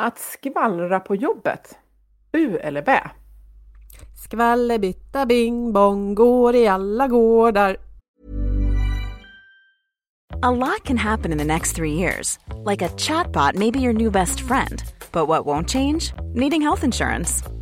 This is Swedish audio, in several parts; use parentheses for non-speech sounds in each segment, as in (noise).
Att skvallra på jobbet. Bu eller bä? Skvallerbytta bing bong går i alla gårdar. A lot can happen in the next three years. Like a chatbot may be your new best friend. But what won't change? Needing health insurance.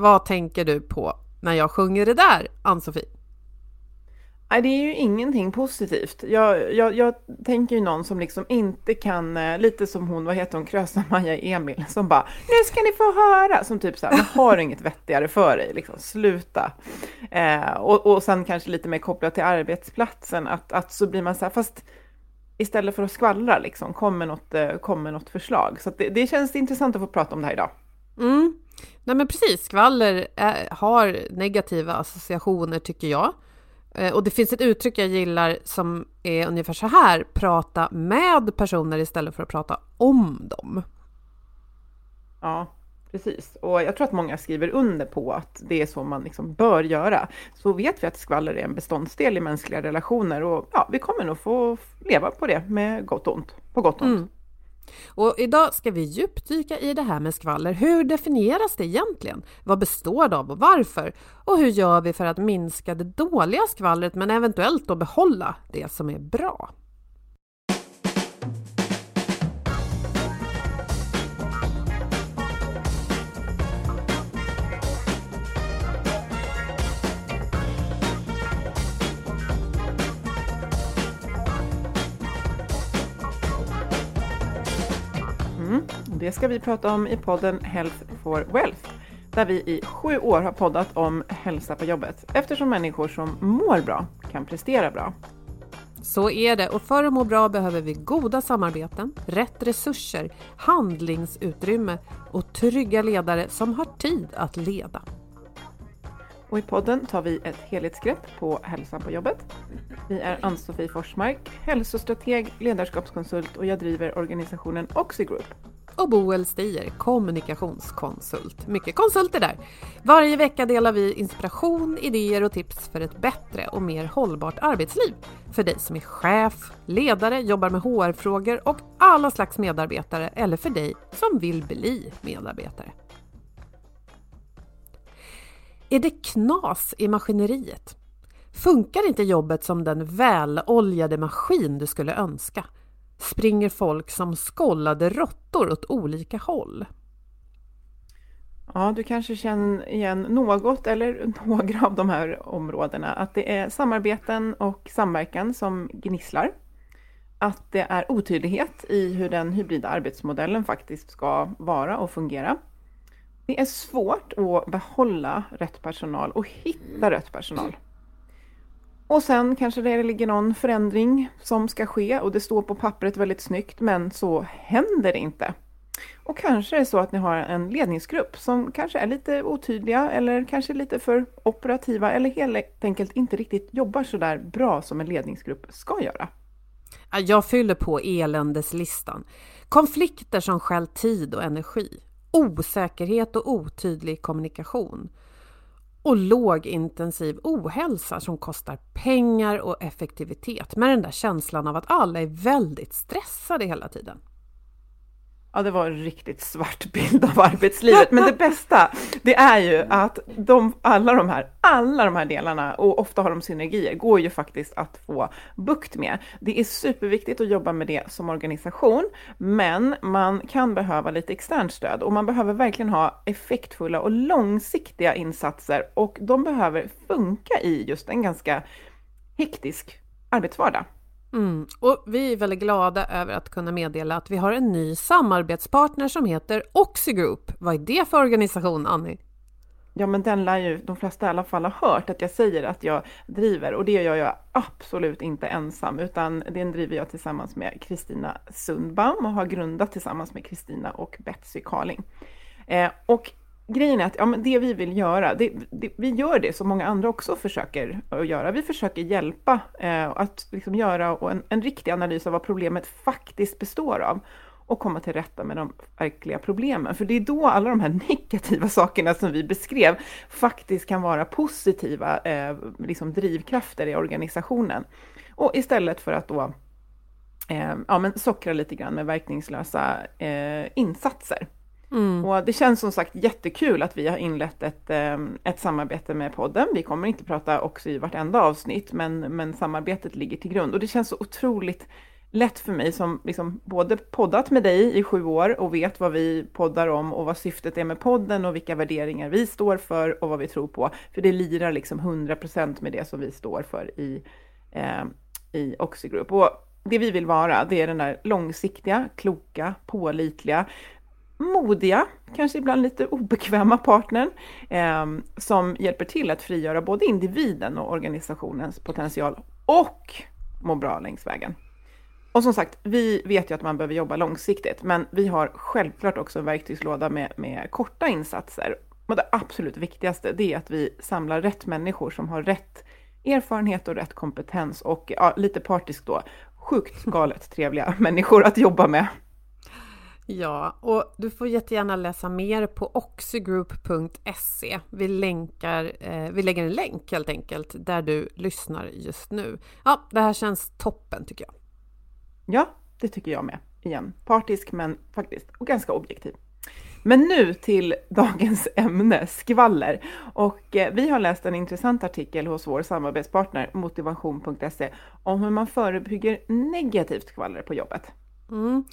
Vad tänker du på när jag sjunger det där, Ann-Sofie? Nej, det är ju ingenting positivt. Jag, jag, jag tänker ju någon som liksom inte kan, eh, lite som hon, vad heter hon, Krösa-Maja Emil, som bara nu ska ni få höra, som typ så här, har inget vettigare för dig, liksom sluta. Eh, och, och sen kanske lite mer kopplat till arbetsplatsen, att, att så blir man så här, fast istället för att skvallra liksom, kommer något, eh, kommer något förslag. Så det, det känns intressant att få prata om det här idag. Mm. Nej men precis, skvaller är, har negativa associationer tycker jag. Eh, och det finns ett uttryck jag gillar som är ungefär så här, prata med personer istället för att prata om dem. Ja, precis. Och jag tror att många skriver under på att det är så man liksom bör göra. Så vet vi att skvaller är en beståndsdel i mänskliga relationer och ja, vi kommer nog få leva på det med gott och ont, på gott och ont. Mm. Och idag ska vi djupdyka i det här med skvaller. Hur definieras det egentligen? Vad består det av och varför? Och hur gör vi för att minska det dåliga skvallret men eventuellt då behålla det som är bra? Det ska vi prata om i podden Health for Wealth, där vi i sju år har poddat om hälsa på jobbet, eftersom människor som mår bra kan prestera bra. Så är det och för att må bra behöver vi goda samarbeten, rätt resurser, handlingsutrymme och trygga ledare som har tid att leda. Och i podden tar vi ett helhetsgrepp på hälsan på jobbet. Vi är Ann-Sofie Forsmark, hälsostrateg, ledarskapskonsult och jag driver organisationen Oxigroup och Boel Stier, kommunikationskonsult. Mycket konsulter där. Varje vecka delar vi inspiration, idéer och tips för ett bättre och mer hållbart arbetsliv. För dig som är chef, ledare, jobbar med HR-frågor och alla slags medarbetare eller för dig som vill bli medarbetare. Är det knas i maskineriet? Funkar inte jobbet som den väloljade maskin du skulle önska? Springer folk som skollade råttor åt olika håll. Ja, du kanske känner igen något eller (laughs) några av de här områdena. Att det är samarbeten och samverkan som gnisslar. Att det är otydlighet i hur den hybrida arbetsmodellen faktiskt ska vara och fungera. Det är svårt att behålla rätt personal och hitta rätt personal. Och sen kanske det ligger någon förändring som ska ske och det står på pappret väldigt snyggt men så händer det inte. Och kanske är det så att ni har en ledningsgrupp som kanske är lite otydliga eller kanske lite för operativa eller helt enkelt inte riktigt jobbar så där bra som en ledningsgrupp ska göra. Jag fyller på eländeslistan. Konflikter som stjäl tid och energi. Osäkerhet och otydlig kommunikation och lågintensiv ohälsa som kostar pengar och effektivitet med den där känslan av att alla är väldigt stressade hela tiden. Ja, det var en riktigt svart bild av arbetslivet. Men det bästa, det är ju att de, alla, de här, alla de här delarna, och ofta har de synergier, går ju faktiskt att få bukt med. Det är superviktigt att jobba med det som organisation, men man kan behöva lite externt stöd och man behöver verkligen ha effektfulla och långsiktiga insatser och de behöver funka i just en ganska hektisk arbetsvardag. Mm. Och vi är väldigt glada över att kunna meddela att vi har en ny samarbetspartner som heter Oxigroup. Vad är det för organisation, Annie? Ja, men den lär ju de flesta i alla fall ha hört att jag säger att jag driver och det gör jag absolut inte ensam utan den driver jag tillsammans med Kristina Sundbaum och har grundat tillsammans med Kristina och Betsy Karling. Eh, och grejen är att ja, men det vi vill göra, det, det, vi gör det som många andra också försöker att göra. Vi försöker hjälpa eh, att liksom göra en, en riktig analys av vad problemet faktiskt består av och komma till rätta med de verkliga problemen. För det är då alla de här (laughs) negativa sakerna som vi beskrev faktiskt kan vara positiva eh, liksom drivkrafter i organisationen. Och istället för att då eh, ja, men sockra lite grann med verkningslösa eh, insatser. Mm. Och det känns som sagt jättekul att vi har inlett ett, ehm, ett samarbete med podden. Vi kommer inte prata också i vartenda avsnitt, men, men samarbetet ligger till grund. Och det känns så otroligt lätt för mig som liksom både poddat med dig i sju år och vet vad vi poddar om och vad syftet är med podden och vilka värderingar vi står för och vad vi tror på. För det lirar liksom 100% med det som vi står för i, eh, i Oxigroup. Och det vi vill vara, det är den där långsiktiga, kloka, pålitliga, modiga, kanske ibland lite obekväma partnern eh, som hjälper till att frigöra både individen och organisationens potential och må bra längs vägen. Och som sagt, vi vet ju att man behöver jobba långsiktigt, men vi har självklart också en verktygslåda med, med korta insatser. Och det absolut viktigaste, det är att vi samlar rätt människor som har rätt erfarenhet och rätt kompetens och ja, lite partiskt då, sjukt galet trevliga (laughs) människor att jobba med. Ja, och du får jättegärna läsa mer på oxygroup.se. Vi, länkar, eh, vi lägger en länk helt enkelt där du lyssnar just nu. Ja, det här känns toppen tycker jag. Ja, det tycker jag med. Igen, partisk men faktiskt och ganska objektiv. Men nu till (laughs) dagens ämne, skvaller. Och eh, vi har läst en intressant artikel hos vår samarbetspartner motivation.se om hur man förebygger negativt skvaller på jobbet. Mm.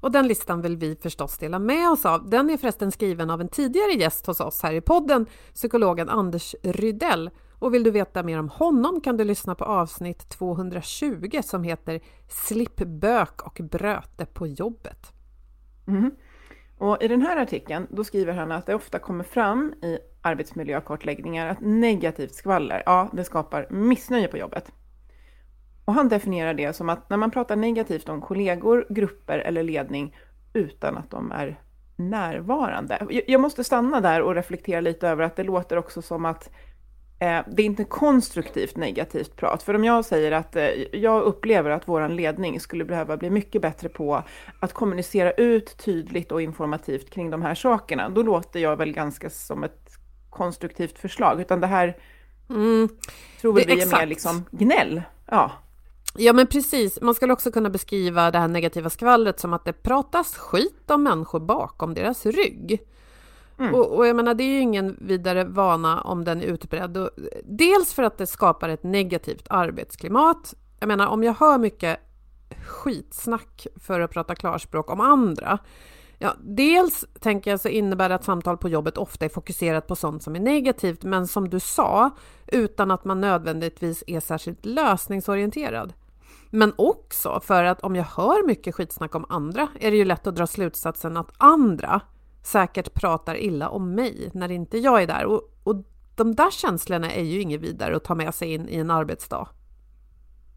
Och den listan vill vi förstås dela med oss av. Den är förresten skriven av en tidigare gäst hos oss här i podden, psykologen Anders Rydell. Och vill du veta mer om honom kan du lyssna på avsnitt 220 som heter Slipp bök och bröte på jobbet. Mm. Och I den här artikeln då skriver han att det ofta kommer fram i arbetsmiljökartläggningar att negativt skvaller, ja, det skapar missnöje på jobbet. Och han definierar det som att när man pratar negativt om kollegor, grupper eller ledning utan att de är närvarande. Jag måste stanna där och reflektera lite över att det låter också som att eh, det är inte konstruktivt negativt prat. För om jag säger att eh, jag upplever att vår ledning skulle behöva bli mycket bättre på att kommunicera ut tydligt och informativt kring de här sakerna, då låter jag väl ganska som ett konstruktivt förslag. Utan det här mm, tror vi är mer liksom gnäll. Ja. Ja men precis, man skulle också kunna beskriva det här negativa skvallret som att det pratas skit om människor bakom deras rygg. Mm. Och, och, jag menar, det är ju ingen vidare vana om den är utbredd. Och, dels för att det skapar ett negativt arbetsklimat. Jag menar, om jag hör mycket skitsnack för att prata klarspråk om andra. Ja, dels tänker jag så innebär det att samtal på jobbet ofta är fokuserat på sånt som är negativt, men som du sa, utan att man nödvändigtvis är särskilt lösningsorienterad. Men också för att om jag hör mycket skitsnack om andra är det ju lätt att dra slutsatsen att andra säkert pratar illa om mig när inte jag är där. Och, och de där känslorna är ju inget vidare att ta med sig in i en arbetsdag.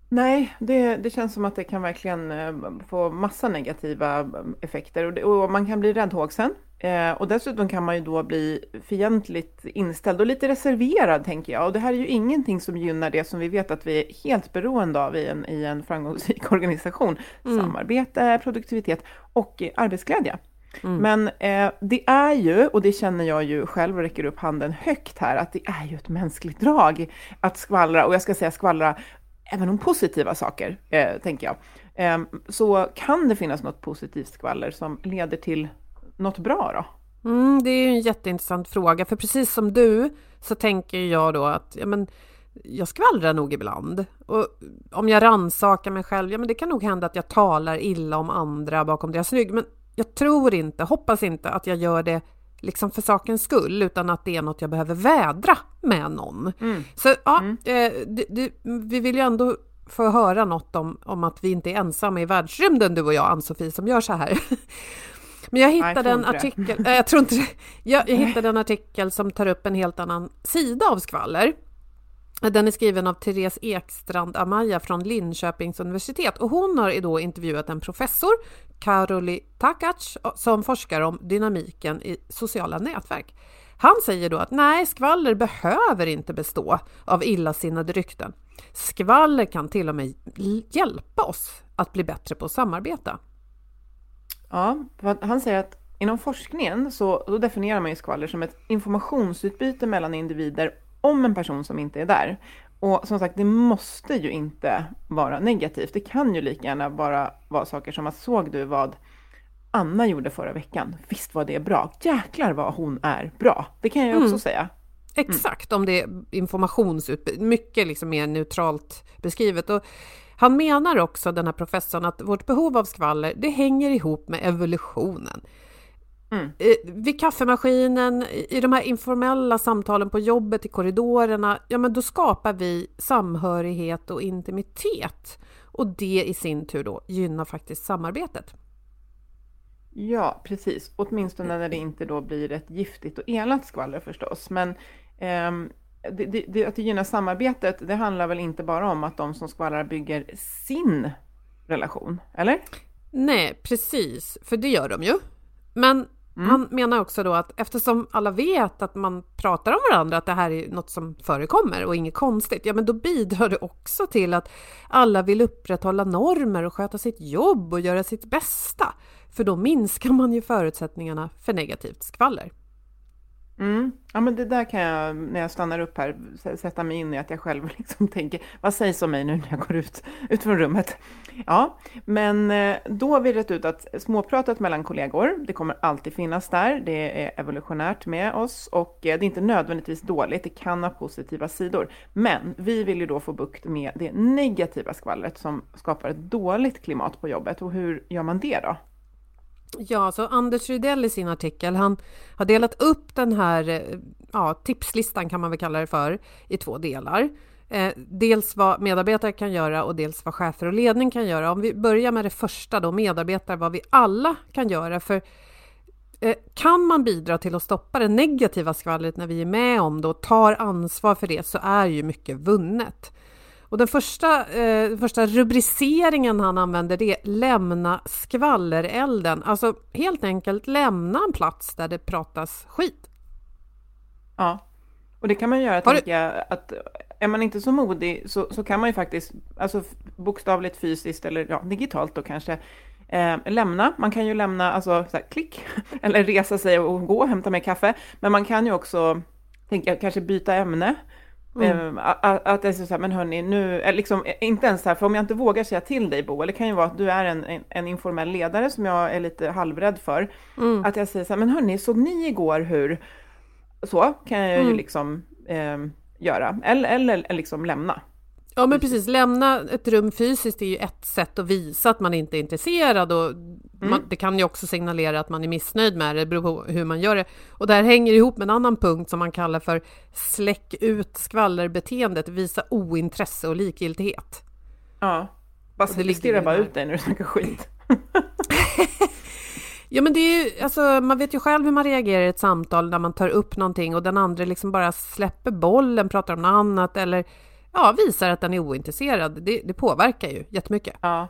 Nej, det, det känns som att det kan verkligen eh, få massa negativa eh, effekter och, det, och man kan bli räddhågsen. Eh, och dessutom kan man ju då bli fientligt inställd och lite reserverad, tänker jag. Och det här är ju ingenting som gynnar det som vi vet att vi är helt beroende av i en, i en framgångsrik (laughs) organisation. Mm. Samarbete, produktivitet och arbetsglädje. Mm. Men eh, det är ju, och det känner jag ju själv och räcker upp handen högt här, att det är ju ett mänskligt drag att skvallra, och jag ska säga skvallra även om positiva saker, eh, tänker jag. Eh, så kan det finnas något positivt skvaller som leder till något bra då? Mm, det är ju en jätteintressant fråga, för precis som du så tänker jag då att ja, men, jag skvallrar nog ibland. Och om jag ransakar mig själv, ja men det kan nog hända att jag talar illa om andra bakom deras rygg. Men jag tror inte, hoppas inte att jag gör det liksom för sakens skull, utan att det är något jag behöver vädra med någon. Mm. Så ja, mm. eh, det, det, vi vill ju ändå få höra något om, om att vi inte är ensamma i världsrymden, du och jag, Ann-Sofie, som gör så här. (laughs) Men jag hittade en artikel, äh, jag tror inte jag, jag hittade en artikel som tar upp en helt annan sida av skvaller. Den är skriven av Therese Ekstrand Amaya från Linköpings universitet och hon har då intervjuat en professor, Karoli Takac, som forskar om dynamiken i sociala nätverk. Han säger då att nej, skvaller behöver inte bestå av illasinnade rykten. Skvaller kan till och med hjälpa oss att bli bättre på att samarbeta. Ja, han säger att inom forskningen så då definierar man ju skvaller som ett informationsutbyte mellan individer om en person som inte är där. Och som sagt, det måste ju inte vara negativt. Det kan ju lika gärna bara vara saker som att såg du vad Anna gjorde förra veckan? Visst var det bra? Jäklar vad hon är bra! Det kan jag ju också mm. säga. Exakt, om det är informationsutbyte, mycket liksom mer neutralt beskrivet. Och han menar också, den här professorn, att vårt behov av skvaller, det hänger ihop med evolutionen. Mm. Vid kaffemaskinen, i de här informella samtalen på jobbet, i korridorerna, ja men då skapar vi samhörighet och intimitet. Och det i sin tur då gynnar faktiskt samarbetet. Ja, precis. Åtminstone när det inte då blir ett giftigt och elakt skvaller förstås. Men eh, det, det, det, att det gynnar samarbetet, det handlar väl inte bara om att de som skvallrar bygger sin relation, eller? Nej, precis, för det gör de ju. Men Mm. Han menar också då att eftersom alla vet att man pratar om varandra, att det här är något som förekommer och inget konstigt, ja men då bidrar det också till att alla vill upprätthålla normer och sköta sitt jobb och göra sitt bästa. För då minskar man ju förutsättningarna för negativt skvaller. Mm. Ja, men det där kan jag, när jag stannar upp här, sätta mig in i att jag själv (laughs) liksom tänker, vad sägs om mig nu när jag går ut, ut från rummet? Ja, men eh, då har vi rätt ut att småpratet mellan kollegor, det kommer alltid finnas där, det är evolutionärt med oss och eh, det är inte nödvändigtvis dåligt, det kan ha positiva sidor. Men vi vill ju då få bukt med det negativa skvallret som skapar ett dåligt klimat på jobbet och hur gör man det då? Ja, så Anders Rydell i sin artikel, han har delat upp den här eh, ja, tipslistan kan man väl kalla det för, i två delar. Eh, dels vad medarbetare kan göra och dels vad chefer och ledning kan göra. Om vi börjar med det första då, medarbetare, vad vi alla kan göra. För eh, kan man bidra till att stoppa det negativa skvallret när vi är med om det och tar ansvar för det så är ju mycket vunnet. Och den första, eh, första rubriceringen han använder det är lämna skvallerelden. Alltså helt enkelt lämna en plats där det pratas skit. Ja, och det kan man göra, tänker jag, att är man inte så modig så, så kan man ju faktiskt, alltså bokstavligt fysiskt eller ja, digitalt då kanske, eh, lämna. Man kan ju lämna, alltså så här, klick, (laughs) eller resa sig och gå och hämta mer kaffe. Men man kan ju också, tänka, kanske byta ämne. Mm. Eh, att, att det är så här, men hörni, nu, liksom, inte ens så här, för om jag inte vågar säga till dig Bo, eller det kan ju vara att du är en, en, en informell ledare som jag är lite halvrädd för, mm. att jag säger så här, men hörni, såg ni igår hur, så kan jag ju mm. liksom eh, göra, eller, eller liksom lämna. Ja men precis, lämna ett rum fysiskt är ju ett sätt att visa att man inte är intresserad och mm. man, det kan ju också signalera att man är missnöjd med det, det beror på hur man gör det. Och det här hänger ihop med en annan punkt som man kallar för släck ut skvallerbeteendet, visa ointresse och likgiltighet. Ja, bara stirra bara ut dig när du snackar skit. (laughs) Ja men det är ju, alltså man vet ju själv hur man reagerar i ett samtal när man tar upp någonting och den andra liksom bara släpper bollen, pratar om något annat eller ja, visar att den är ointresserad. Det, det påverkar ju jättemycket. Ja,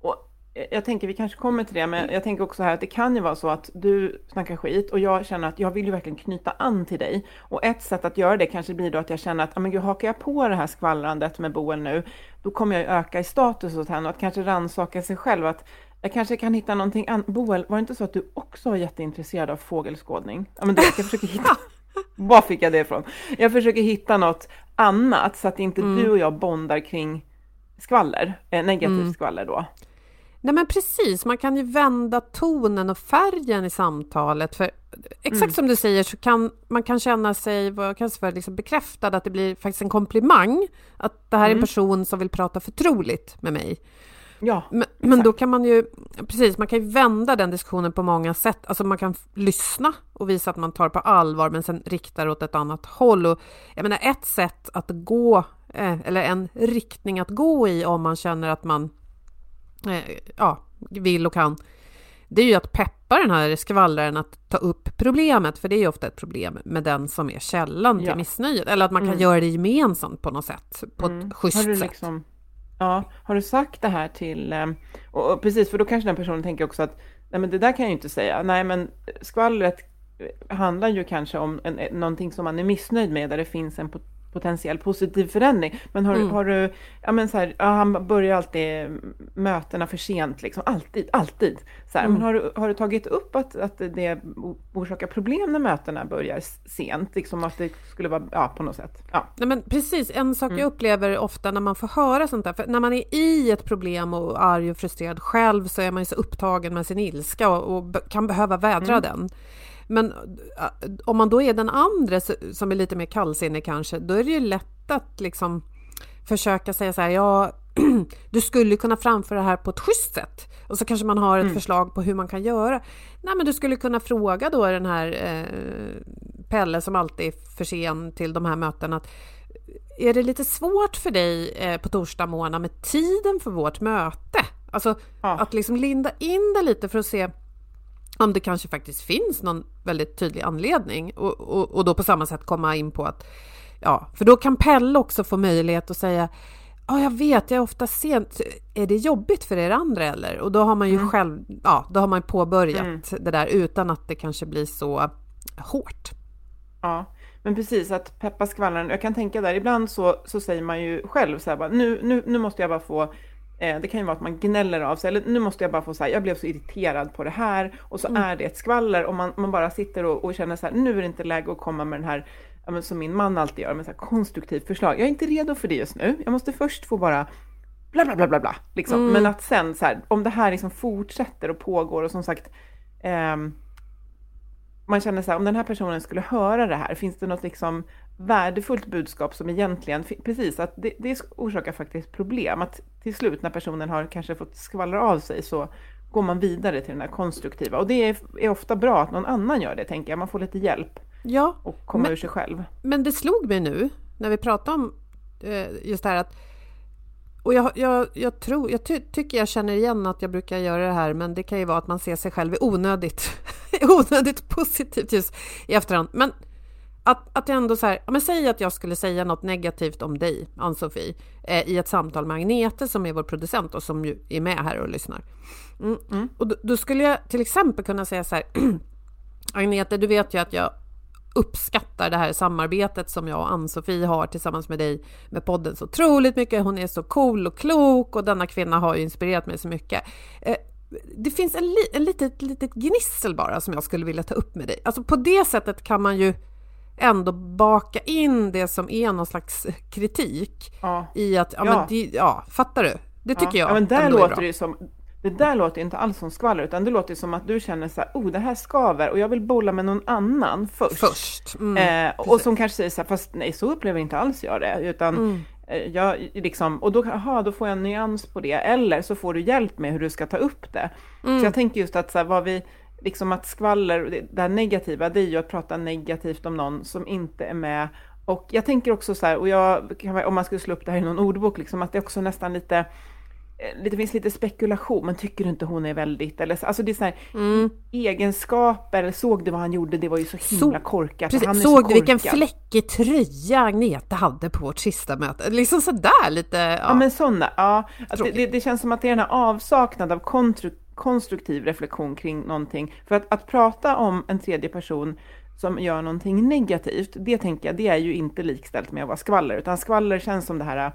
och jag tänker vi kanske kommer till det, men jag tänker också här att det kan ju vara så att du snackar skit och jag känner att jag vill ju verkligen knyta an till dig. Och ett sätt att göra det kanske blir då att jag känner att, men gud, hakar jag på det här skvallrandet med Boel nu, då kommer jag ju öka i status åt henne och att kanske rannsaka sig själv att Jag kanske kan hitta någonting annat. Boel, var det inte så att du också var jätteintresserad av fågelskådning? Ja, men du, jag försöker hitta... (laughs) (laughs) Var fick jag det ifrån? Jag försöker hitta något annat så att inte mm. du och jag bondar kring skvaller, eh, negativt mm. skvaller då. Nej men precis, man kan ju vända tonen och färgen i samtalet. För exakt mm. som du säger så kan man kan känna sig vad kan för, liksom bekräftad, att det blir faktiskt en komplimang. Att det här är en mm. person som vill prata förtroligt med mig. Ja, men, men, då kan man ju, precis, man kan ju vända den diskussionen på många sätt. Alltså man kan lyssna och visa att man tar på allvar men sen riktar åt ett annat håll. Och jag menar ett sätt att gå, eh, eller en riktning att gå i om man känner att man eh, ja, vill och kan, det är ju att peppa den här skvallraren att ta upp problemet, för det är ju ofta ett problem med den som är källan till ja. missnöjet. Eller att man kan mm. göra det gemensamt på något sätt, på mm. ett schysst sätt. Ja, har du sagt det här till, ehm, och, och, precis, för då kanske den personen tänker också att nej men det där kan jag ju inte säga, nej men skvallret eh, handlar ju kanske om en, eh, någonting som man är missnöjd med, där det finns en potentiell positiv förändring. Men har, mm. har du, ja men så här, ja, han börjar alltid mötena för sent, liksom, alltid, alltid. Så här, mm. Men har du, har du tagit upp att, att det orsakar problem när mötena börjar sent? Liksom att det skulle vara, ja på något sätt. Ja. Nej, men precis, en sak mm. jag upplever ofta när man får höra sånt där, för när man är i ett problem och arg och frustrerad själv så är man ju så upptagen med sin ilska och, och kan behöva vädra mm. den. Men äh, om man då är den andra som är lite mer kallsinnig kanske, då är det ju lätt att liksom försöka säga så här, ja, (clears throat) du skulle kunna framföra det här på ett schysst sätt. Och så kanske man har ett mm. förslag på hur man kan göra. Nej, men du skulle kunna fråga då den här eh, Pelle som alltid är för sen till de här mötena. Att, är det lite svårt för dig eh, på torsdag morgon med tiden för vårt möte? Alltså ja. att liksom linda in det lite för att se om det kanske faktiskt finns någon väldigt tydlig anledning och, och, och, då på samma sätt komma in på att ja, för då kan Pelle också få möjlighet att säga Ja, jag vet, jag är ofta sent. Är det jobbigt för er andra eller? Och då har man ju mm. själv, ja, då har man påbörjat mm. det där utan att det kanske blir så hårt. Ja, men precis att peppa skvallren. Jag kan tänka där, ibland så, så säger man ju själv så här bara, nu, nu, nu måste jag bara få det kan ju vara att man gnäller av sig, eller nu måste jag bara få säga, jag blev så irriterad på det här, och så mm. är det ett skvaller, och man, man bara sitter och, och, känner så här, nu är det inte läge att komma med den här, ja, som min man alltid gör, med så här konstruktivt förslag. Jag är inte redo för det just nu, jag måste först få bara bla bla bla bla bla, liksom. Mm. Men att sen så här, om det här liksom fortsätter och pågår, och som sagt, eh, man känner så här, om den här personen skulle höra det här, finns det något liksom värdefullt budskap som egentligen, precis, att det, det orsakar faktiskt problem. Att till slut när personen har kanske fått skvallra av sig så går man vidare till den här konstruktiva. Och det är, är ofta bra att någon annan gör det, tänker jag. Man får lite hjälp ja, och komma men, ur sig själv. Men det slog mig nu, när vi pratade om eh, just det här att och jag, jag, jag, tror, jag ty, tycker jag känner igen att jag brukar göra det här, men det kan ju vara att man ser sig själv i onödigt, (laughs) onödigt positivt just i efterhand. Men att, att jag ändå så här, men säg att jag skulle säga något negativt om dig, Ann-Sofie, eh, i ett samtal med Agnete som är vår producent och som ju är med här och lyssnar. Mm. Mm. Och då, då, skulle jag till exempel kunna säga så här, (clears throat) Agnete, du vet ju att jag uppskattar det här samarbetet som jag och Ann-Sofie har tillsammans med dig med podden så otroligt mycket. Hon är så cool och klok och denna kvinna har ju inspirerat mig så mycket. Eh, det finns en, li, en litet, litet gnissel bara som jag skulle vilja ta upp med dig. Alltså på det sättet kan man ju ändå baka in det som är någon slags kritik ja. i att, ja, ja. Men det, ja fattar du? Det tycker ja. jag ja, men där låter det som, det där låter inte alls som skvaller, utan det låter som att du känner så här, oh det här skaver och jag vill bolla med någon annan först. Först. Mm, eh, och som kanske säger så här, fast nej så upplever inte alls jag det, utan mm. eh, jag liksom, och då, aha, då får jag en nyans på det, eller så får du hjälp med hur du ska ta upp det. Mm. Så jag tänker just att så här, vad vi, liksom att skvaller, det här negativa, det är ju att prata negativt om någon som inte är med. Och jag tänker också så här, och jag, om man skulle slå upp det här i någon ordbok, liksom, att det är också nästan lite det eh, finns lite spekulation, men tycker du inte hon är väldigt, eller alltså det är så här, mm. egenskaper, eller såg du vad han gjorde, det var ju så himla så, korkat. Precis, han såg du vilken fläckig tröja Agneta hade på vårt sista möte? Liksom sådär lite. Ja, ja men sådana, ja. Det, det, det, känns som att det är den här avsaknad av konstruktiv reflektion kring någonting. För att, att prata om en tredje person som gör någonting negativt, det tänker jag, det är ju inte likställt med att vara skvaller, utan skvaller känns som det här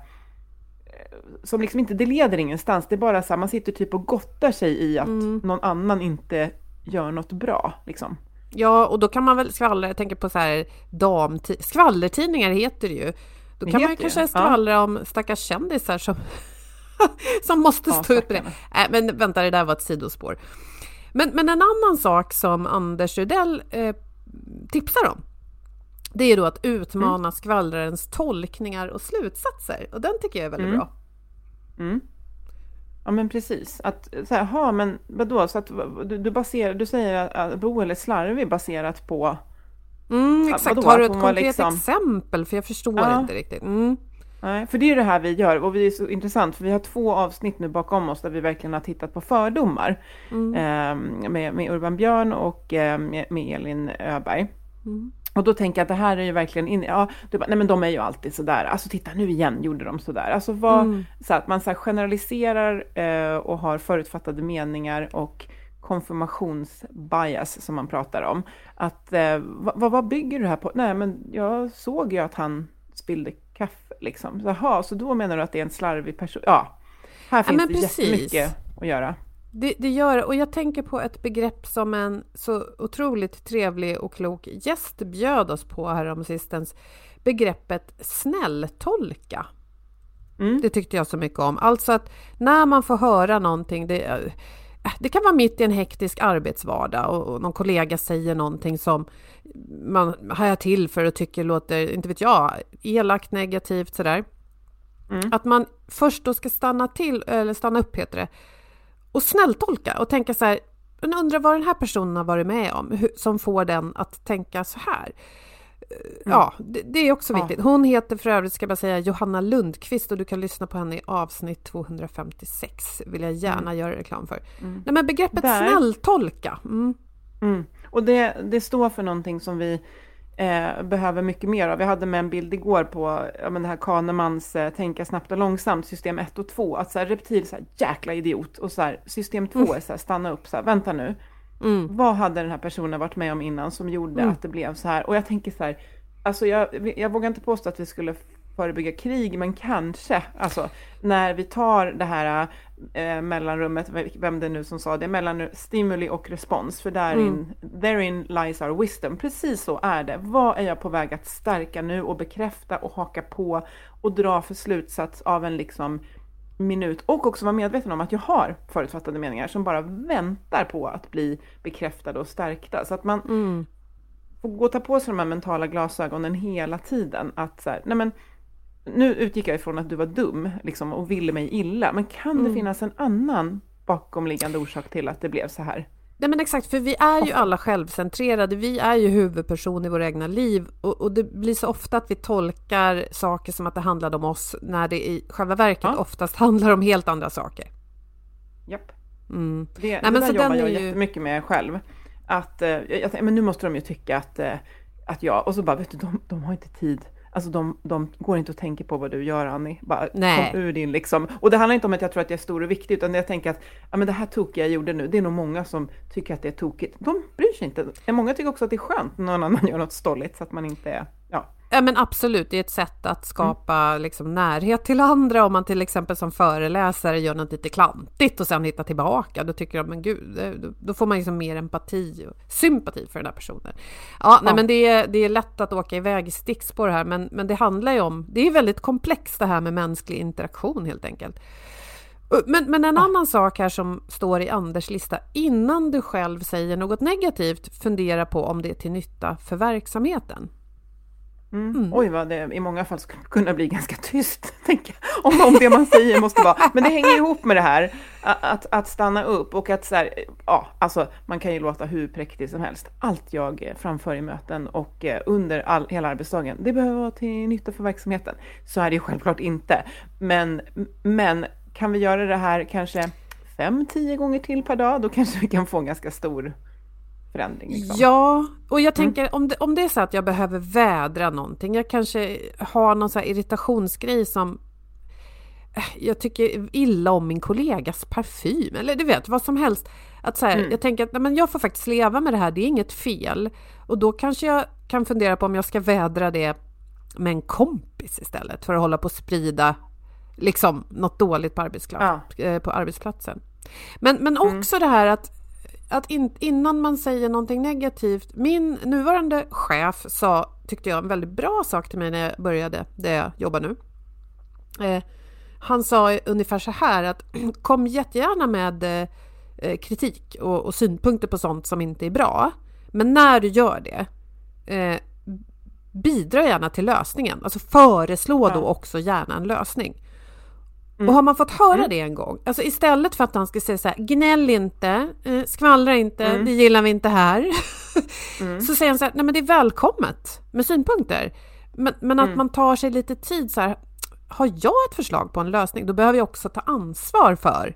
som liksom inte, det leder ingenstans. Det är bara så här, man sitter typ och gottar sig i att Mm. någon annan inte gör något bra. Liksom. Ja, och då kan man väl skvallra, jag tänker på så här damti- skvallertidningar heter det ju. Då Det kan man kanske det, ja. skvallra om stackars kändisar som, (laughs) som måste Ja, stå ut med det. Äh, men vänta, det där var ett sidospår. Men, men en annan sak som Anders Rydell eh, tipsar om, det är då att utmana Mm. skvallrarens tolkningar och slutsatser. Och den tycker jag är väldigt Mm. bra. Mm. Ja men precis. Att så här, ha men vadå, så att du, du baserar, du säger att, Boel är slarvig baserat på Mm, Ja, exakt, vadå? har du ett konkret liksom- exempel? För jag förstår Ja. inte riktigt. Mm. Nej, för det är ju det här vi gör och vi är så intressant för vi har två avsnitt nu bakom oss där vi verkligen har tittat på fördomar Mm. eh, med, med Urban Björn och eh, med, med Elin Öberg. Mm. Och då tänker jag att det här är ju verkligen, in, ja, du bara, nej men de är ju alltid sådär, alltså titta nu igen gjorde de sådär. Alltså vad, Mm. så att man så generaliserar eh, och har förutfattade meningar och konfirmationsbias som man pratar om. Att eh, vad, vad bygger du det här på? Nej men jag såg ju att han spillde kaffe liksom. Jaha, så då menar du att det är en slarvig person? Ja, här finns men det precis. jättemycket att göra. Det, det gör det. Och jag tänker på ett begrepp som en så otroligt trevlig och klok gäst bjöd oss på häromsistens. Begreppet snälltolka. Mm. Det tyckte jag så mycket om. Alltså att när man får höra någonting, det, det kan vara mitt i en hektisk arbetsvardag och, och någon kollega säger någonting som man hajar till för och tycker låter, inte vet jag, elakt, negativt sådär. Mm. Att man först då ska stanna till, eller stanna upp heter det, och snälltolka och tänka så här, undrar vad den här personen har varit med om som får den att tänka så här. Eh, Ja, det, det är också viktigt. Hon heter för övrigt, ska jag bara säga, Johanna Lundqvist och du kan lyssna på henne i avsnitt 256, vill jag gärna göra reklam för. Nej, men begreppet Där. snälltolka, mm. Mm. Och det, det står för någonting som vi eh, behöver mycket mer av. Vi hade med en bild igår på ja, men det här Kahnemans eh, tänka snabbt och långsamt, system 1 och 2. Att så här, reptil, så här, jäkla idiot. Och så här, system 2 är så här, stanna upp, så här, vänta nu. Mm. Vad hade den här personen varit med om innan som gjorde Mm. att det blev så här? Och jag tänker så här, alltså jag, jag vågar inte påstå att vi skulle förebygga krig, men kanske, alltså när vi tar det här eh, mellanrummet, vem det nu som sa det, mellan stimuli och respons, för therein, therein lies our wisdom. Precis så är det. Vad är jag på väg att stärka nu och bekräfta och haka på och dra för slutsats av en liksom minut och också vara medveten om att jag har förutfattade meningar som bara väntar på att bli bekräftade och stärkta. Så att man Mm. får gå och ta på sig de här mentala glasögonen hela tiden. Att så här, nej men, nu utgick jag ifrån att du var dum liksom, och ville mig illa, men kan Mm. det finnas en annan bakomliggande orsak till att det blev så här? Nej men exakt, för vi är ju alla självcentrerade, vi är ju huvudperson i våra egna liv och, och det blir så ofta att vi tolkar saker som att det handlade om oss när det i själva verket Ja. oftast handlar om helt andra saker. Japp. Mm. Det, men det så där jobbar den jag ju- jättemycket med själv. Att, eh, jag, jag, men nu måste de ju tycka att, eh, att jag, och så bara, vet du, de, de har inte tid. Alltså de, de går inte att tänka på vad du gör Annie. Bara Nej. kom ur din liksom. Och det handlar inte om att jag tror att jag är stor och viktig, utan jag tänker att ja, men det här tokiga jag gjorde nu, det är nog många som tycker att det är tokigt. De bryr sig inte. Många tycker också att det är skönt när någon annan gör något stolligt, så att man inte är, ja. Ja men absolut, det är ett sätt att skapa liksom, närhet till andra. Om man till exempel som föreläsare gör något lite klantigt och sen hittar tillbaka, då tycker jag men gud, då- får man liksom mer empati och sympati för den här personen. Ja, nej Ja. men det är, det är lätt att åka iväg i stickspår här, men, men det handlar ju om, det är väldigt komplext det här med mänsklig interaktion helt enkelt. Men, men en annan sak här som står i Anders lista, innan du själv säger något negativt, fundera på om det är till nytta för verksamheten. Mm. Oj, vad det i många fall skulle kunna bli ganska tyst, (laughs) jag, om, om det man säger måste vara. Men det hänger ihop med det här, att, att stanna upp och att så här, ja, alltså man kan ju låta hur präktig som helst. Allt jag framför i möten och eh, under all, hela arbetsdagen, det behöver vara till nytta för verksamheten. Så är det ju självklart inte. Men, men kan vi göra det här kanske fem, tio gånger till per dag, då kanske vi kan få en ganska stor förändring. Liksom. Ja, och jag tänker om, det, om det är så att jag behöver vädra någonting, jag kanske har någon så här irritationsgrej som eh, jag tycker illa om min kollegas parfym, eller du vet, vad som helst. Att så här, Jag tänker att nej, men jag får faktiskt leva med det här, det är inget fel. Och då kanske jag kan fundera på om jag ska vädra det med en kompis istället, för att hålla på och sprida liksom något dåligt på, arbetsplats, ja. Eh, på arbetsplatsen. Men, men mm. också mm. det här att, att in, innan man säger någonting negativt. Min nuvarande chef sa, tyckte jag, en väldigt bra sak till mig när jag började där jag jobbar nu. Eh, han sa ungefär så här att (clears throat) kom jättegärna med eh, kritik och, och, synpunkter på sånt som inte är bra. Men när du gör det, eh, bidra gärna till lösningen. Alltså föreslå ja. då också gärna en lösning. Mm. Och har man fått höra mm. det en gång, alltså istället för att han ska säga så här, gnäll inte, eh, skvallra inte, mm. det gillar vi inte här. (laughs) Mm. så säger han så här, nej men det är välkommet med synpunkter. Men, men att mm. man tar sig lite tid så här, har jag ett förslag på en lösning, då behöver jag också ta ansvar för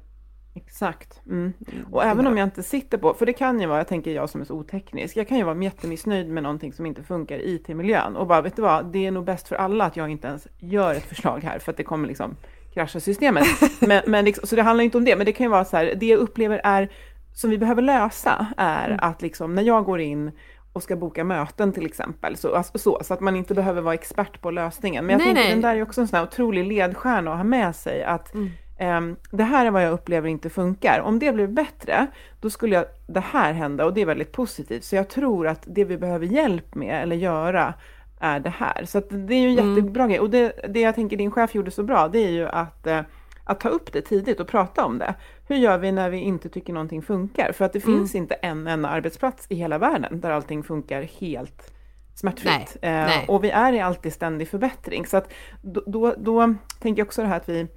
Exakt. Mm. Och även om jag inte sitter på, för det kan ju vara, jag tänker jag som är så oteknisk, jag kan ju vara jättemissnöjd med någonting som inte funkar i IT-miljön och bara, vet du vad, det är nog bäst för alla att jag inte ens gör ett förslag här, för att det kommer liksom krascha systemet. Men, men liksom, så det handlar inte om det, men det kan ju vara så här, det jag upplever är, som vi behöver lösa, är mm. att liksom när jag går in och ska boka möten till exempel, så, alltså, så, så, att man inte behöver vara expert på lösningen. Men jag nej, tänker nej. den där är också en sån här otrolig ledstjärna att ha med sig, att mm Ehm, det här är vad jag upplever inte funkar. Om det blir bättre, då skulle jag, det här hända och det är väldigt positivt. Så jag tror att det vi behöver hjälp med eller göra är det här. Så det är ju en mm. jättebra grej. Och det, det jag tänker din chef gjorde så bra, det är ju att, eh, att ta upp det tidigt och prata om det. Hur gör vi när vi inte tycker någonting funkar? För att det mm. finns inte en enda arbetsplats i hela världen där allting funkar helt smärtfritt. Nej, eh, nej. Och vi är i alltid ständig förbättring. Så att då, då, då tänker jag också det här att vi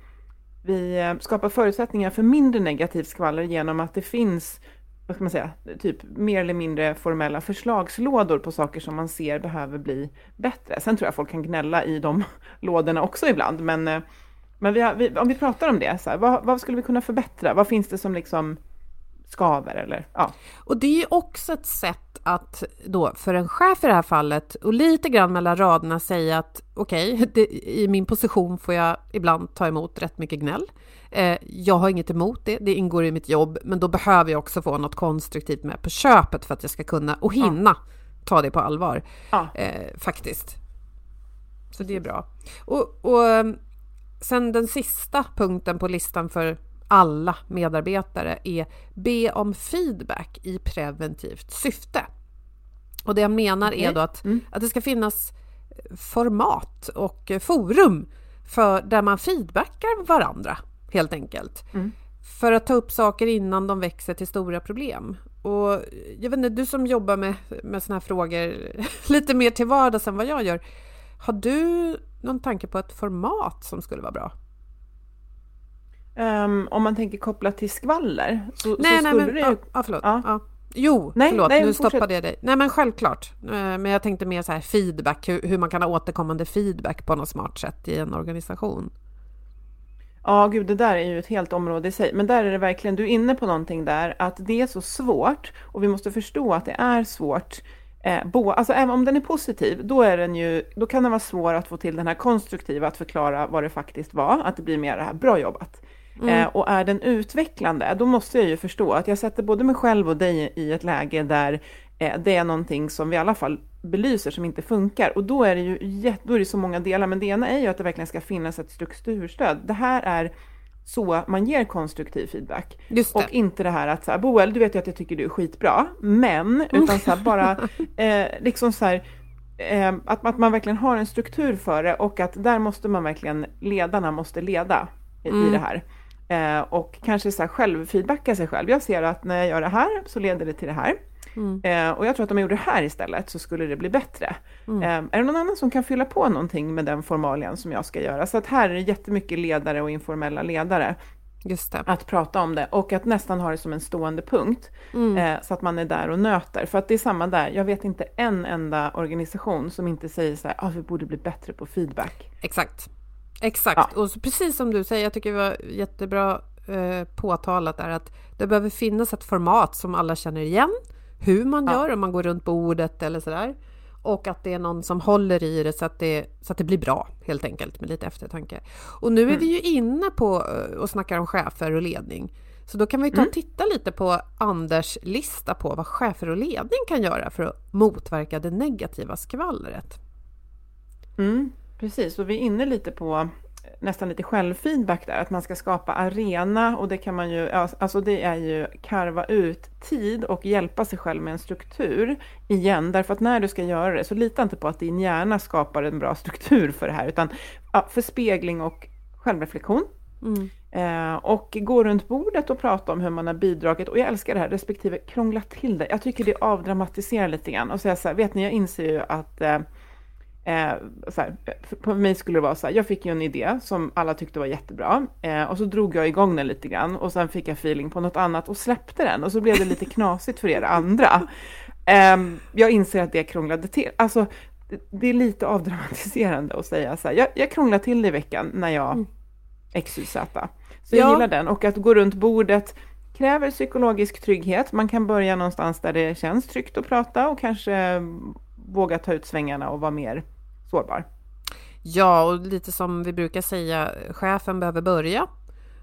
vi eh, skapar förutsättningar för mindre negativt skvaller genom att det finns vad ska man säga, typ mer eller mindre formella förslagslådor på saker som man ser behöver bli bättre. Sen tror jag folk kan gnälla i de (laughs) lådorna också ibland, men, eh, men vi har, vi, om vi pratar om det, så här, vad, vad, skulle vi kunna förbättra? Vad finns det som liksom skaver eller ja. Och det är också ett sätt att då för en chef i det här fallet och lite grann mellan raderna säga att okej, okay, i min position får jag ibland ta emot rätt mycket gnäll. Eh, jag har inget emot det, det ingår i mitt jobb, men då behöver jag också få något konstruktivt med på köpet för att jag ska kunna och hinna ja. ta det på allvar. Ja. Eh, faktiskt. Så det är bra. Och, och ehm, sen den sista punkten på listan för alla medarbetare är be om feedback i preventivt syfte. Och det jag menar okay. är då att, mm. att det ska finnas format och forum för där man feedbackar varandra helt enkelt. Mm. För att ta upp saker innan de växer till stora problem. Och jag vet inte, du som jobbar med, med såna här frågor (laughs) lite mer till vardags än vad jag gör. Har du någon tanke på ett format som skulle vara bra? Um, om man tänker kopplat till skvaller så, nej, så nej, men, det ju... Ja, förlåt. Ja. Ja. Jo, nej, förlåt, nej, nu fortsätt. stoppade jag dig. Nej men självklart. Eh, men jag tänkte mer så här feedback, hur, hur man kan ha återkommande feedback på något smart sätt i en organisation. Ja, gud, det där är ju ett helt område i sig. Men där är det verkligen, du är inne på någonting där, att det är så svårt och vi måste förstå att det är svårt. Eh, bo, alltså även om den är positiv, då, är den ju, då kan den vara svår att få till den här konstruktiva, att förklara vad det faktiskt var, att det blir mer det här bra jobbat. Mm. Eh, och är den utvecklande, då måste jag ju förstå att jag sätter både mig själv och dig i ett läge där eh, det är någonting som vi i alla fall belyser som inte funkar. Och då är det ju då är det så många delar, men det ena är ju att det verkligen ska finnas ett strukturstöd. Det här är så man ger konstruktiv feedback. Och inte det här att så här, Boel, du vet ju att jag tycker du är skitbra, men, utan så här, bara (laughs) eh, liksom så här, eh, att, att man verkligen har en struktur för det och att där måste man verkligen, ledarna måste leda i, mm. i det här. Eh, och kanske så här självfeedbacka sig själv. Jag ser att när jag gör det här så leder det till det här. Mm. Eh, och jag tror att om jag gjorde det här istället så skulle det bli bättre. Mm. Eh, är det någon annan som kan fylla på någonting med den formalien som jag ska göra? Så att här är det jättemycket ledare och informella ledare. Att prata om det och att nästan ha det som en stående punkt. Mm. Eh, så att man är där och nöter. För att det är samma där, jag vet inte en enda organisation som inte säger så här, ah, vi borde bli bättre på feedback. Exakt. Exakt, ja. och precis som du säger, jag tycker det var jättebra eh, påtalat där att det behöver finnas ett format som alla känner igen, hur man ja. gör om man går runt bordet eller sådär. Och att det är någon som håller i det så att det, så att det blir bra helt enkelt med lite eftertanke. Och nu är mm. vi ju inne på eh, och snackar om chefer och ledning. Så då kan vi ta och mm. titta lite på Anders lista på vad chefer och ledning kan göra för att motverka det negativa skvallret. Mm. Precis, och vi är inne lite på nästan lite självfeedback där, att man ska skapa arena och det kan man ju, alltså det är ju karva ut tid och hjälpa sig själv med en struktur igen, därför att när du ska göra det så lita inte på att din hjärna skapar en bra struktur för det här, utan ja, förspegling och självreflektion. Mm. Eh, och gå runt bordet och prata om hur man har bidragit. Och jag älskar det här, respektive krångla till det. Jag tycker det avdramatiserar lite grann och säga så här, vet ni, jag inser ju att eh, Eh, här, på mig skulle det vara så här, jag fick ju en idé som alla tyckte var jättebra eh, och så drog jag igång den lite grann och sen fick jag feeling på något annat och släppte den och så blev det lite knasigt för er andra. Eh, jag inser att det krånglade till. Alltså, det, är lite avdramatiserande att säga så här, jag, jag krånglade till det i veckan när jag mm. XYZ. Så jag gillar den och att gå runt bordet kräver psykologisk trygghet. Man kan börja någonstans där det känns tryggt att prata och kanske våga ta ut svängarna och vara mer sårbar. Ja, och lite som vi brukar säga, chefen behöver börja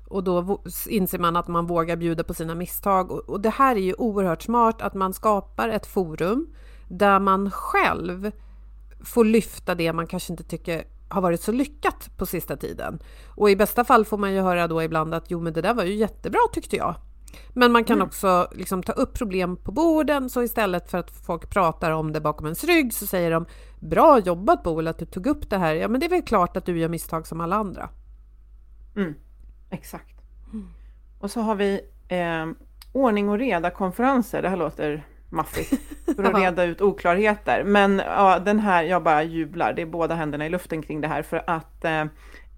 och då inser man att man vågar bjuda på sina misstag. Och det här är ju oerhört smart att man skapar ett forum där man själv får lyfta det man kanske inte tycker har varit så lyckat på sista tiden. Och i bästa fall får man ju höra då ibland att jo men det där var ju jättebra tyckte jag. Men man kan mm. också liksom ta upp problem på borden så istället för att folk pratar om det bakom ens rygg så säger de Bra jobbat Boel att du tog upp det här. Ja men det är väl klart att du gör misstag som alla andra. Mm. Exakt. Mm. Och så har vi eh, ordning och reda konferenser. Det här låter maffigt (laughs) för att reda ut oklarheter. Men ja, den här, jag bara jublar. Det är båda händerna i luften kring det här för att eh,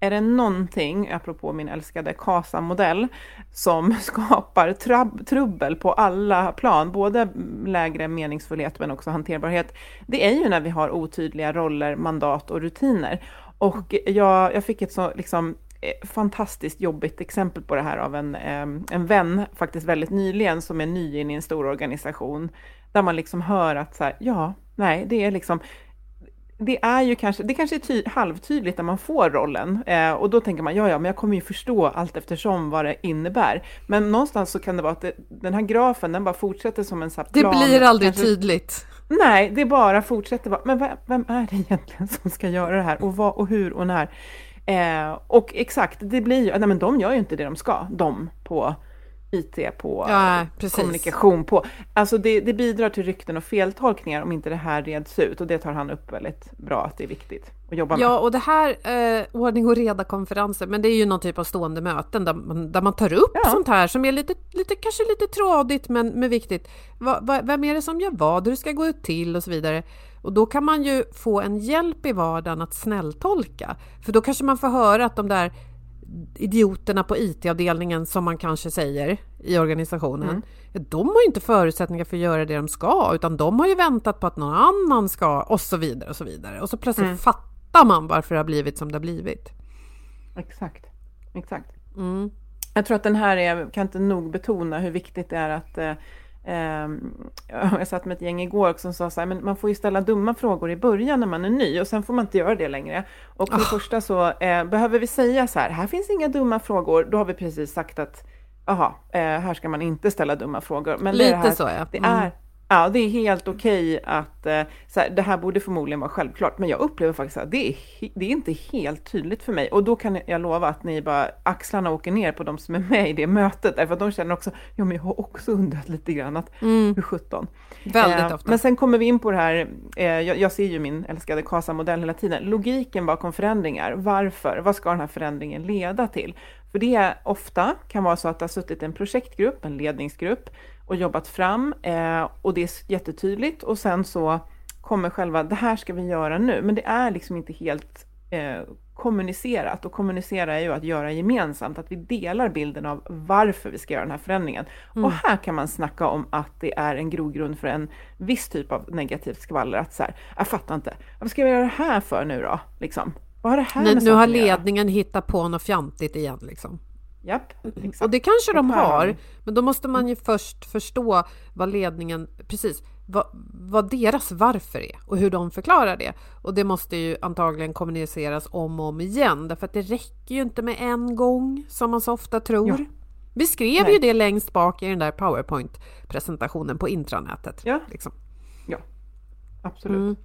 är det någonting, apropå min älskade KASA-modell, som (laughs) skapar trab- trubbel på alla plan, både lägre meningsfullhet men också hanterbarhet, det är ju när vi har otydliga roller, mandat och rutiner. Och jag, jag fick ett så liksom eh, fantastiskt jobbigt exempel på det här av en, en vän, faktiskt väldigt nyligen, som är ny in i en stor organisation, där man liksom hör att så här, ja, nej, det är liksom, det är ju kanske, det kanske är ty, halvtydligt när man får rollen eh, och då tänker man ja, ja, men jag kommer ju förstå allt eftersom vad det innebär. Men någonstans så kan det vara att det, den här grafen, den bara fortsätter som en plan. Det blir aldrig kanske, tydligt. Nej, det bara fortsätter men vem är det egentligen som ska göra det här och vad och hur och när? Eh, och exakt, det blir ju, nej men de gör ju inte det de ska, de på IT på, ja, kommunikation på. Alltså det, det, bidrar till rykten och feltolkningar om inte det här reds ut och det tar han upp väldigt bra att det är viktigt att jobba med. Ja, och det här eh, ordning och reda-konferenser, men det är ju någon typ av stående möten där man, där man tar upp ja. sånt här som är lite, lite, kanske lite trådigt men, men viktigt. Va, va, vem är det som gör vad, hur det ska gå till och så vidare. Och då kan man ju få en hjälp i vardagen att snälltolka, för då kanske man får höra att de där idioterna på IT-avdelningen som man kanske säger i organisationen, mm. de har ju inte förutsättningar för att göra det de ska, utan de har ju väntat på att någon annan ska och så vidare och så vidare. Och så plötsligt mm. fattar man varför det har blivit som det har blivit. Exakt, exakt. Mm. Jag tror att den här är, kan inte nog betona hur viktigt det är att eh, (laughs) jag satt med ett gäng igår som sa så här, men man får ju ställa dumma frågor i början när man är ny och sen får man inte göra det längre. Och för det oh. första så eh, behöver vi säga så här, här finns inga dumma frågor, då har vi precis sagt att jaha, eh, här ska man inte ställa dumma frågor. Men Lite det här, så ja. Det är, mm. Ja, det är helt okej okay att, eh, så här, det här borde förmodligen vara självklart, men jag upplever faktiskt att det är, det är inte helt tydligt för mig. Och då kan jag lova att ni bara, axlarna åker ner på de som är med i det mötet, därför att de känner också, ja men jag har också undrat lite grann att, mm. hur sjutton. Väldigt eh, ofta. Men sen kommer vi in på det här, eh, jag, jag, ser ju min älskade KASA-modell hela tiden, logiken bakom förändringar, varför, vad ska den här förändringen leda till? För det ofta kan vara så att det har suttit en projektgrupp, en ledningsgrupp, och jobbat fram eh, och det är jättetydligt och sen så kommer själva, det här ska vi göra nu, men det är liksom inte helt eh, kommunicerat och kommunicera är ju att göra gemensamt, att vi delar bilden av varför vi ska göra den här förändringen. Mm. Och här kan man snacka om att det är en grogrund för en viss typ av negativt skvaller, att så här, jag fattar inte, vad ska vi göra det här för nu då? Liksom. Vad har det här nu, nu har ledningen hittat på något fjantigt igen liksom. Japp, exakt. Och det kanske de har, men då måste man ju först förstå vad ledningen, precis, vad, vad, deras varför är och hur de förklarar det. Och det måste ju antagligen kommuniceras om och om igen, därför att det räcker ju inte med en gång som man så ofta tror. Ja. Vi skrev Nej. ju det längst bak i den där PowerPoint-presentationen på intranätet. Ja, liksom. ja. absolut. Mm.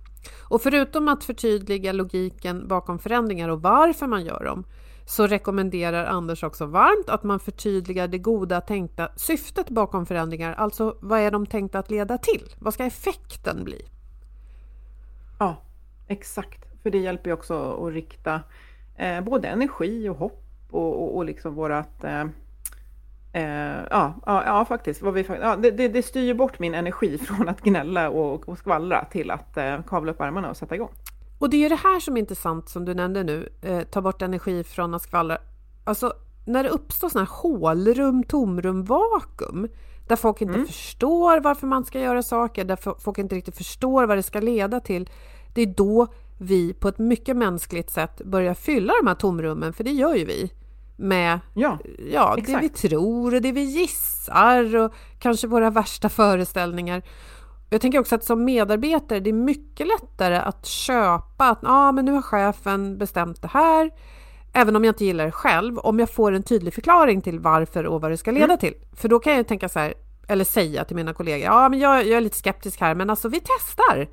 Och förutom att förtydliga logiken bakom förändringar och varför man gör dem, så rekommenderar Anders också varmt att man förtydligar det goda tänkta syftet bakom förändringar. Alltså vad är de tänkta att leda till? Vad ska effekten bli? Ja, exakt. För det hjälper ju också att rikta eh, både energi och hopp och, och, och liksom vårat eh, Eh, ja, ja, ja, faktiskt. Vad vi, ja, det, det, det styr bort min energi (laughs) från att gnälla och, och skvallra till att eh, kavla upp armarna och sätta igång. Och det är ju det här som är intressant som du nämnde nu, eh, ta bort energi från att skvallra. Alltså när det uppstår sådana här hålrum, tomrum, vakuum där folk inte mm. förstår varför man ska göra saker, där folk inte riktigt förstår vad det ska leda till. Det är då vi på ett mycket mänskligt sätt börjar fylla de här tomrummen, för det gör ju vi med ja, ja, det vi tror och det vi gissar och kanske våra värsta föreställningar. Jag tänker också att som medarbetare, det är mycket lättare att köpa att ah, men nu har chefen bestämt det här. Även om jag inte gillar det själv, om jag får en tydlig förklaring till varför och vad det ska leda mm. till. För då kan jag tänka så här, eller säga till mina kollegor, ja men jag, jag är lite skeptisk här, men alltså vi testar.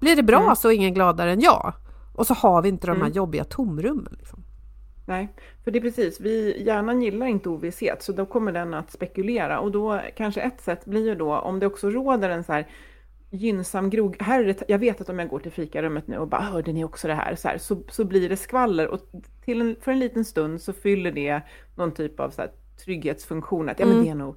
Blir det bra mm. så är ingen gladare än jag. Och så har vi inte de här mm. jobbiga tomrummen. Liksom. Nej, för det är precis, vi, hjärnan gillar inte ovisshet, så då kommer den att spekulera. Och då kanske ett sätt blir ju då, om det också råder en så här gynnsam grog, här det, jag vet att om jag går till fikarummet nu och bara hörde ni också det här, så, här, så, så blir det skvaller och till en, för en liten stund så fyller det någon typ av så här, trygghetsfunktion, att ja men mm. det är nog,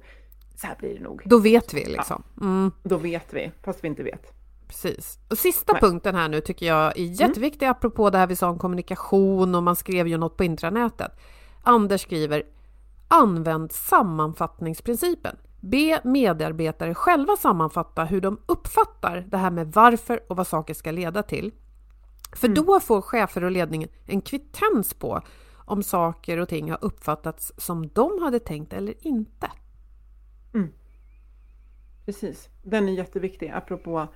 så här blir det nog. Då vet vi liksom. Ja, mm. Då vet vi, fast vi inte vet. Precis. Och sista Nej. punkten här nu tycker jag är mm. jätteviktig mm. apropå det här vi sa om kommunikation och man skrev ju något på intranätet. Anders skriver Använd sammanfattningsprincipen. Be medarbetare själva sammanfatta hur de uppfattar det här med varför och vad saker ska leda till. För mm. då får chefer och ledningen en kvittens på om saker och ting har uppfattats som de hade tänkt eller inte. Mm. Precis, den är jätteviktig apropå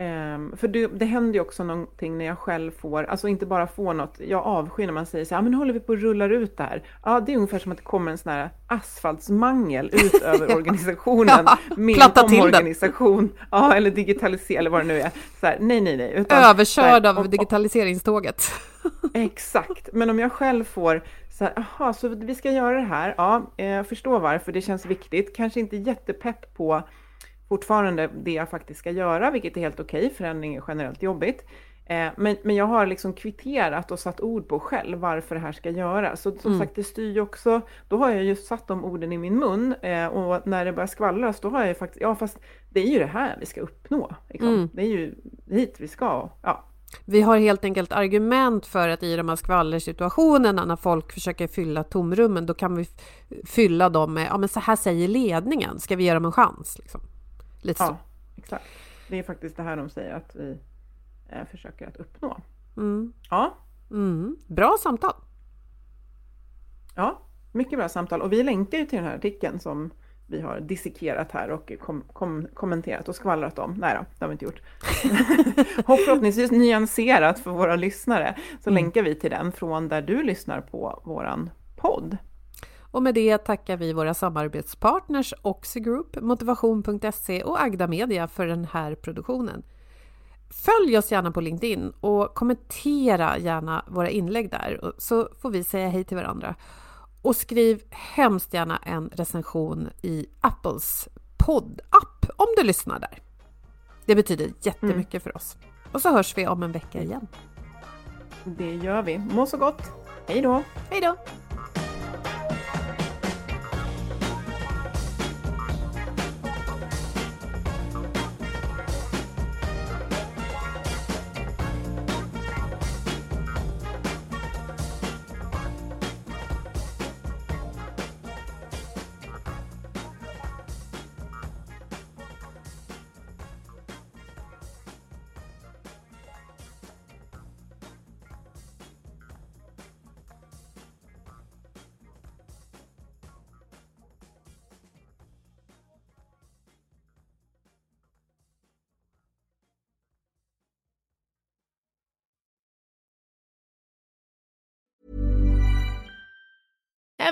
Um, för det, det händer ju också någonting när jag själv får, alltså inte bara får något, jag avskyr när man säger så här, men nu håller vi på att rulla ut det här. Ja, det är ungefär som att det kommer en sån här asfaltsmangel (laughs) ut över organisationen. Ja, med omorganisation, ja, eller digitalisering eller vad det nu är. Så här, nej, nej, nej. Utan, Överkörd här, av digitaliseringståget. (laughs) exakt, men om jag själv får så här, aha, så vi ska göra det här, ja, jag förstår varför, det känns viktigt, kanske inte jättepepp på fortfarande det jag faktiskt ska göra, vilket är helt okej, okay. förändring är generellt jobbigt. Eh, men, men jag har liksom kvitterat och satt ord på själv varför det här ska göras. Så som mm. sagt, det styr ju också, då har jag ju satt de orden i min mun eh, och när det börjar skvallras, då har jag ju faktiskt, ja fast det är ju det här vi ska uppnå. Liksom. Mm. Det är ju hit vi ska, ja. Vi har helt enkelt argument för att i de här skvallersituationerna när folk försöker fylla tomrummen, då kan vi fylla dem med, ja men så här säger ledningen, ska vi ge dem en chans? Liksom. Lite ja, så. exakt. Det är faktiskt det här de säger att vi eh, försöker att uppnå. Mm. Ja. Mm. Bra samtal. Ja, mycket bra samtal. Och vi länkar ju till den här artikeln som vi har dissekerat här och kom, kom, kommenterat och skvallrat om. Nej då, det har vi inte gjort. (laughs) och förhoppningsvis nyanserat för våra lyssnare, så mm. länkar vi till den från där du lyssnar på våran podd. Och med det tackar vi våra samarbetspartners Oxigroup, Motivation.se och Agda Media för den här produktionen. Följ oss gärna på LinkedIn och kommentera gärna våra inlägg där så får vi säga hej till varandra. Och skriv hemskt gärna en recension i Apples poddapp om du lyssnar där. Det betyder jättemycket mm. för oss. Och så hörs vi om en vecka igen. Det gör vi. Må så gott! Hej då! Hej då!